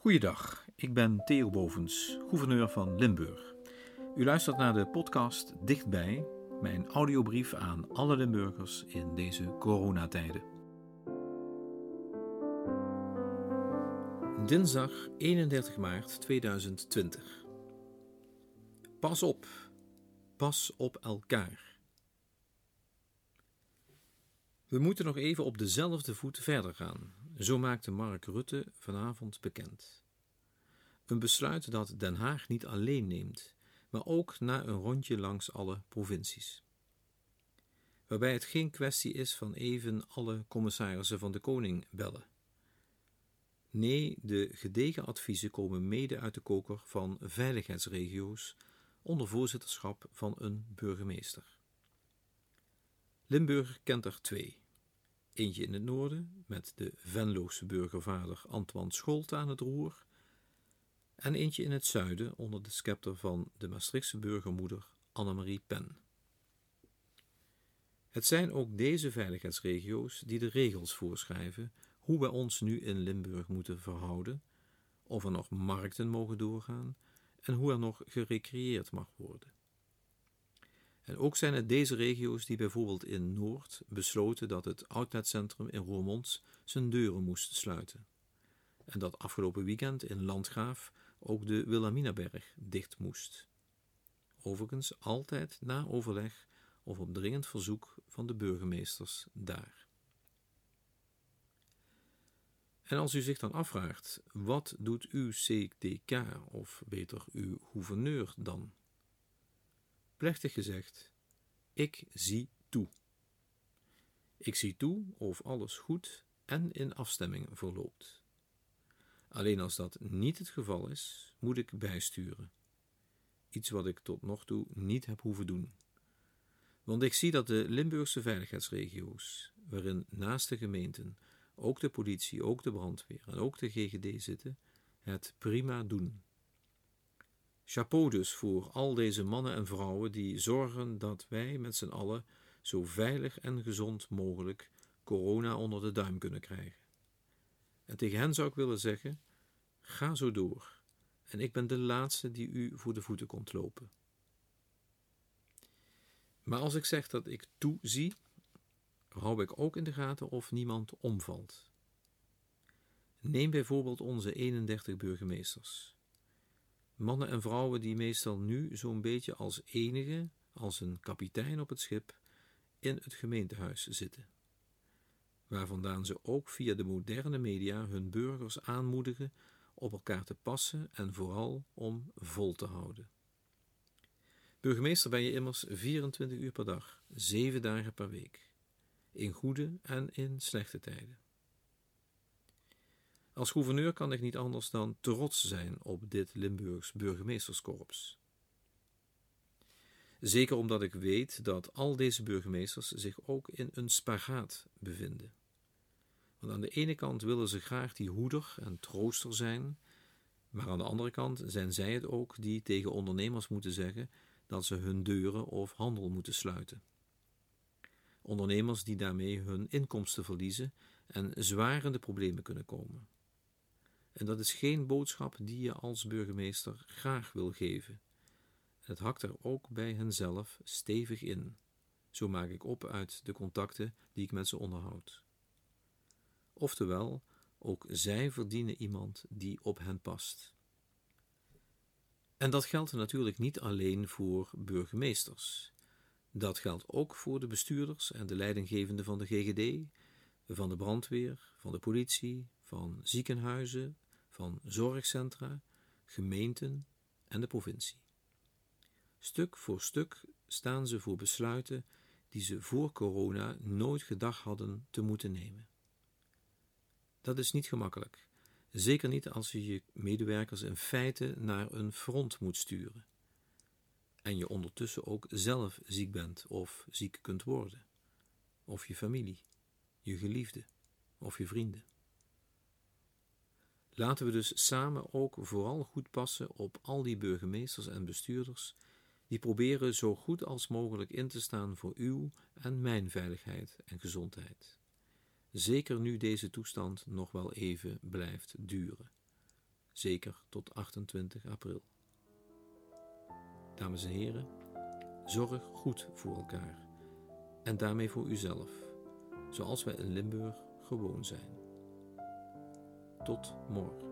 Goeiedag, ik ben Theo Bovens, gouverneur van Limburg. U luistert naar de podcast Dichtbij, mijn audiobrief aan alle Limburgers in deze coronatijden. Dinsdag 31 maart 2020. Pas op, pas op elkaar. We moeten nog even op dezelfde voet verder gaan, zo maakte Mark Rutte vanavond bekend. Een besluit dat Den Haag niet alleen neemt, maar ook na een rondje langs alle provincies. Waarbij het geen kwestie is van even alle commissarissen van de koning bellen. Nee, de gedegen adviezen komen mede uit de koker van veiligheidsregio's onder voorzitterschap van een burgemeester. Limburg kent er twee. Eentje in het noorden, met de Venloose burgervader Antoine Scholte aan het roer, en eentje in het zuiden onder de scepter van de Maastrichtse burgermoeder Annemarie Pen. Het zijn ook deze veiligheidsregio's die de regels voorschrijven hoe wij ons nu in Limburg moeten verhouden, of er nog markten mogen doorgaan en hoe er nog gerecreëerd mag worden. En ook zijn het deze regio's die bijvoorbeeld in Noord besloten dat het outletcentrum in Roermond zijn deuren moest sluiten. En dat afgelopen weekend in Landgraaf ook de Wilhelminaberg dicht moest. Overigens altijd na overleg of op dringend verzoek van de burgemeesters daar. En als u zich dan afvraagt, wat doet uw CDK, of beter uw gouverneur dan? Plechtig gezegd, ik zie toe. Ik zie toe of alles goed en in afstemming verloopt. Alleen als dat niet het geval is, moet ik bijsturen. Iets wat ik tot nog toe niet heb hoeven doen. Want ik zie dat de Limburgse veiligheidsregio's, waarin naast de gemeenten ook de politie, ook de brandweer en ook de GGD zitten, het prima doen. Chapeau dus voor al deze mannen en vrouwen die zorgen dat wij met z'n allen zo veilig en gezond mogelijk corona onder de duim kunnen krijgen. En tegen hen zou ik willen zeggen: ga zo door, en ik ben de laatste die u voor de voeten komt lopen. Maar als ik zeg dat ik toezie, hou ik ook in de gaten of niemand omvalt. Neem bijvoorbeeld onze 31 burgemeesters. Mannen en vrouwen die meestal nu zo'n beetje als enige, als een kapitein op het schip, in het gemeentehuis zitten. Waar vandaan ze ook via de moderne media hun burgers aanmoedigen op elkaar te passen en vooral om vol te houden. Burgemeester ben je immers 24 uur per dag, 7 dagen per week, in goede en in slechte tijden. Als gouverneur kan ik niet anders dan trots zijn op dit Limburgs burgemeesterskorps. Zeker omdat ik weet dat al deze burgemeesters zich ook in een spagaat bevinden. Want aan de ene kant willen ze graag die hoeder en trooster zijn, maar aan de andere kant zijn zij het ook die tegen ondernemers moeten zeggen dat ze hun deuren of handel moeten sluiten. Ondernemers die daarmee hun inkomsten verliezen en zwaar in de problemen kunnen komen. En dat is geen boodschap die je als burgemeester graag wil geven. Het hakt er ook bij henzelf stevig in. Zo maak ik op uit de contacten die ik met ze onderhoud. Oftewel, ook zij verdienen iemand die op hen past. En dat geldt natuurlijk niet alleen voor burgemeesters. Dat geldt ook voor de bestuurders en de leidinggevenden van de GGD, van de brandweer, van de politie, van ziekenhuizen, van zorgcentra, gemeenten en de provincie. Stuk voor stuk staan ze voor besluiten die ze voor corona nooit gedacht hadden te moeten nemen. Dat is niet gemakkelijk, zeker niet als je je medewerkers in feite naar een front moet sturen en je ondertussen ook zelf ziek bent of ziek kunt worden, of je familie, je geliefde of je vrienden. Laten we dus samen ook vooral goed passen op al die burgemeesters en bestuurders die proberen zo goed als mogelijk in te staan voor uw en mijn veiligheid en gezondheid. Zeker nu deze toestand nog wel even blijft duren. zeker tot 28 april. Dames en heren, zorg goed voor elkaar en daarmee voor uzelf, zoals wij in Limburg gewoon zijn. Tot morgen.